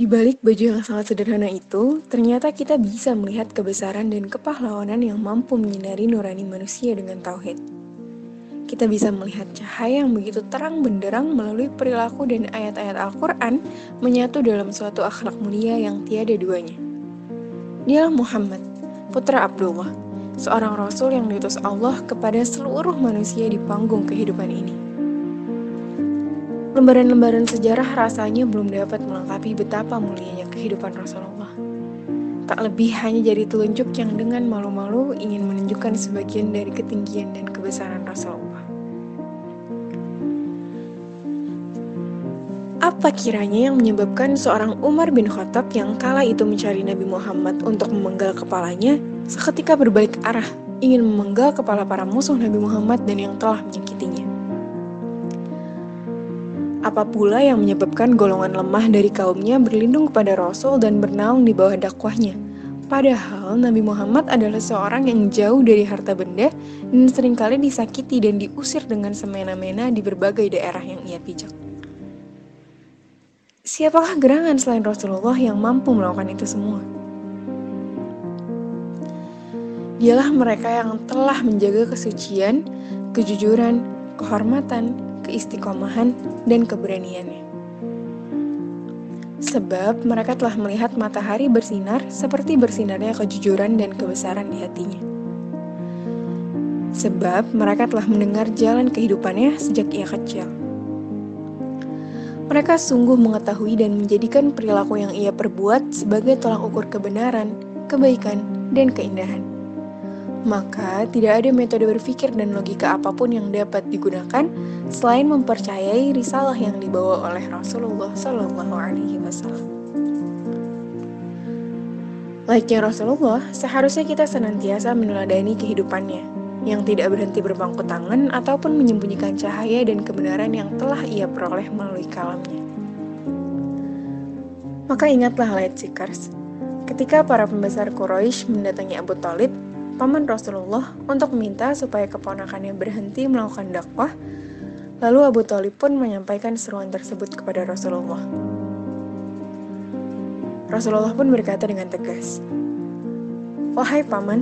Di balik baju yang sangat sederhana itu, ternyata kita bisa melihat kebesaran dan kepahlawanan yang mampu menyinari nurani manusia dengan tauhid. Kita bisa melihat cahaya yang begitu terang benderang melalui perilaku dan ayat-ayat Al-Quran menyatu dalam suatu akhlak mulia yang tiada duanya. Dialah Muhammad, putra Abdullah, seorang rasul yang diutus Allah kepada seluruh manusia di panggung kehidupan ini. Lembaran-lembaran sejarah rasanya belum dapat melengkapi betapa mulianya kehidupan Rasulullah. Tak lebih hanya jadi telunjuk yang dengan malu-malu ingin menunjukkan sebagian dari ketinggian dan kebesaran Rasulullah. Apa kiranya yang menyebabkan seorang Umar bin Khattab yang kala itu mencari Nabi Muhammad untuk memenggal kepalanya, seketika berbalik arah, ingin memenggal kepala para musuh Nabi Muhammad dan yang telah menyakitinya. Apa pula yang menyebabkan golongan lemah dari kaumnya berlindung kepada Rasul dan bernaung di bawah dakwahnya? Padahal Nabi Muhammad adalah seorang yang jauh dari harta benda dan sering kali disakiti dan diusir dengan semena-mena di berbagai daerah yang ia pijak. Siapakah gerangan selain Rasulullah yang mampu melakukan itu semua? Dialah mereka yang telah menjaga kesucian, kejujuran, kehormatan, keistiqomahan, dan keberaniannya. Sebab mereka telah melihat matahari bersinar seperti bersinarnya kejujuran dan kebesaran di hatinya. Sebab mereka telah mendengar jalan kehidupannya sejak ia kecil. Mereka sungguh mengetahui dan menjadikan perilaku yang ia perbuat sebagai tolak ukur kebenaran, kebaikan, dan keindahan maka tidak ada metode berpikir dan logika apa pun yang dapat digunakan selain mempercayai risalah yang dibawa oleh Rasulullah Shallallahu Alaihi Wasallam. Laiknya Rasulullah, seharusnya kita senantiasa meneladani kehidupannya, yang tidak berhenti berpangku tangan ataupun menyembunyikan cahaya dan kebenaran yang telah ia peroleh melalui kalamnya. Maka ingatlah Light Seekers, ketika para pembesar Quraisy mendatangi Abu Talib paman Rasulullah untuk meminta supaya keponakannya berhenti melakukan dakwah, lalu Abu Talib pun menyampaikan seruan tersebut kepada Rasulullah. Rasulullah pun berkata dengan tegas, Wahai paman,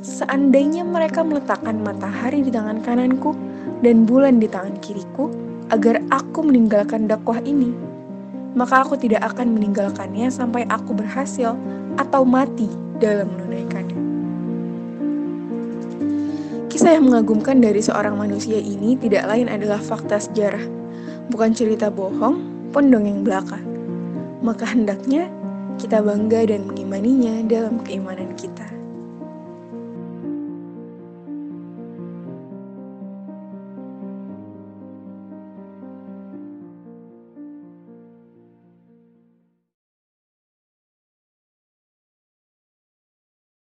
seandainya mereka meletakkan matahari di tangan kananku dan bulan di tangan kiriku, agar aku meninggalkan dakwah ini, maka aku tidak akan meninggalkannya sampai aku berhasil atau mati dalam menunaikannya. Kisah yang mengagumkan dari seorang manusia ini tidak lain adalah fakta sejarah, bukan cerita bohong, pun dongeng belaka. Maka hendaknya kita bangga dan mengimaninya dalam keimanan kita.